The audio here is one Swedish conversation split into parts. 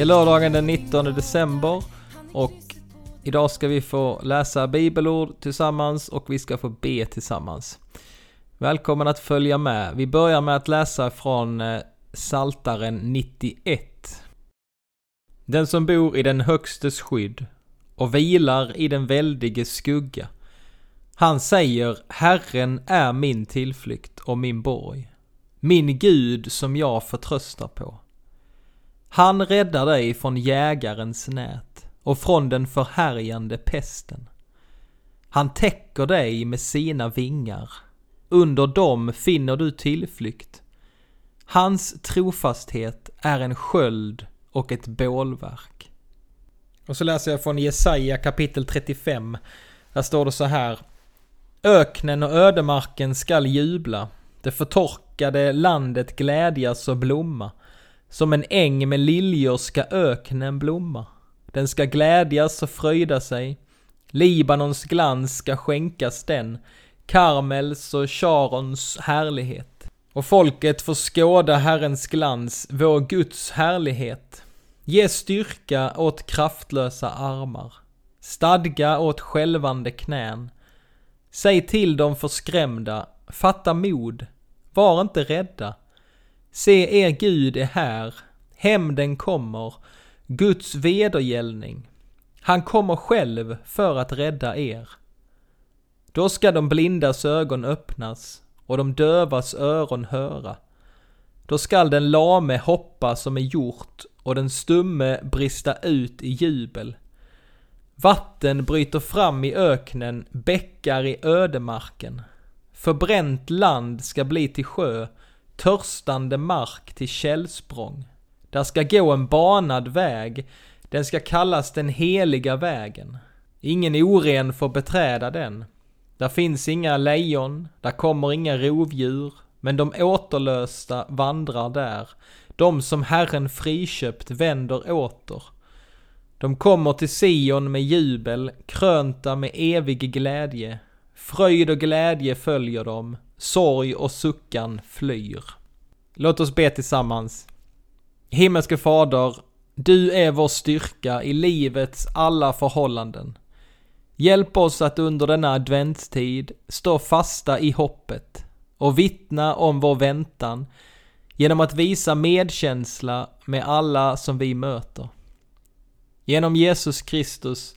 Det är lördagen den 19 december och idag ska vi få läsa bibelord tillsammans och vi ska få be tillsammans. Välkommen att följa med. Vi börjar med att läsa från eh, Saltaren 91. Den som bor i den högstes skydd och vilar i den väldiges skugga. Han säger, Herren är min tillflykt och min borg, min Gud som jag förtröstar på. Han räddar dig från jägarens nät och från den förhärjande pesten. Han täcker dig med sina vingar. Under dem finner du tillflykt. Hans trofasthet är en sköld och ett bålverk. Och så läser jag från Jesaja kapitel 35. Där står det så här. Öknen och ödemarken skall jubla. Det förtorkade landet glädjas och blomma. Som en äng med liljor ska öknen blomma. Den ska glädjas och fröjda sig. Libanons glans ska skänkas den, Karmels och Sharons härlighet. Och folket får skåda Herrens glans, vår Guds härlighet. Ge styrka åt kraftlösa armar, stadga åt skälvande knän. Säg till de förskrämda, fatta mod, var inte rädda. Se, er Gud är här, hämnden kommer, Guds vedergällning. Han kommer själv för att rädda er. Då ska de blindas ögon öppnas och de dövas öron höra. Då skall den lame hoppa som är gjort och den stumme brista ut i jubel. Vatten bryter fram i öknen, bäckar i ödemarken. Förbränt land ska bli till sjö, törstande mark till källsprång. Där ska gå en banad väg, den ska kallas den heliga vägen. Ingen oren får beträda den. Där finns inga lejon, där kommer inga rovdjur, men de återlösta vandrar där. De som Herren friköpt vänder åter. De kommer till Sion med jubel, krönta med evig glädje. Fröjd och glädje följer dem, sorg och suckan flyr. Låt oss be tillsammans. Himmelske Fader, du är vår styrka i livets alla förhållanden. Hjälp oss att under denna adventstid stå fasta i hoppet och vittna om vår väntan genom att visa medkänsla med alla som vi möter. Genom Jesus Kristus,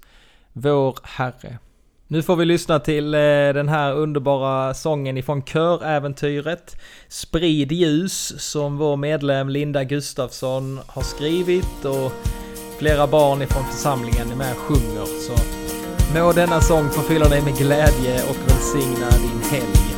vår Herre. Nu får vi lyssna till eh, den här underbara sången ifrån köräventyret Sprid ljus som vår medlem Linda Gustafsson har skrivit och flera barn ifrån församlingen är med och sjunger. Så må denna sång förfylla dig med glädje och välsigna din helg.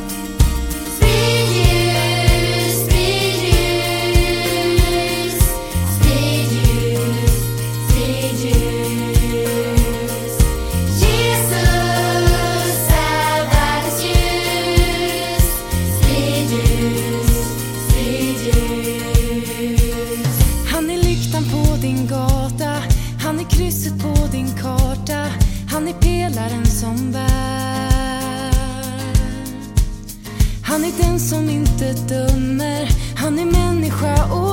Lyktan på din gata. Han är krysset på din karta. Han är pelaren som bär. Han är den som inte dömer. Han är människa och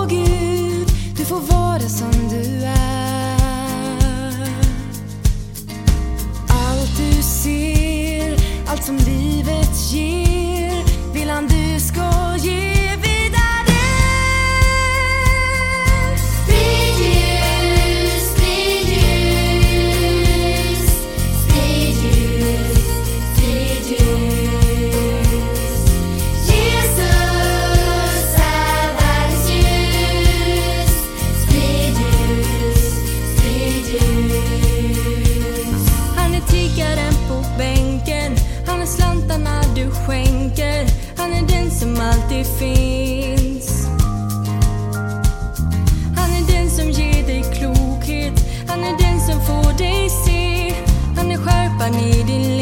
Han är den som alltid finns. Han är den som ger dig klokhet, han är den som får dig se. Han är skärpan i din liv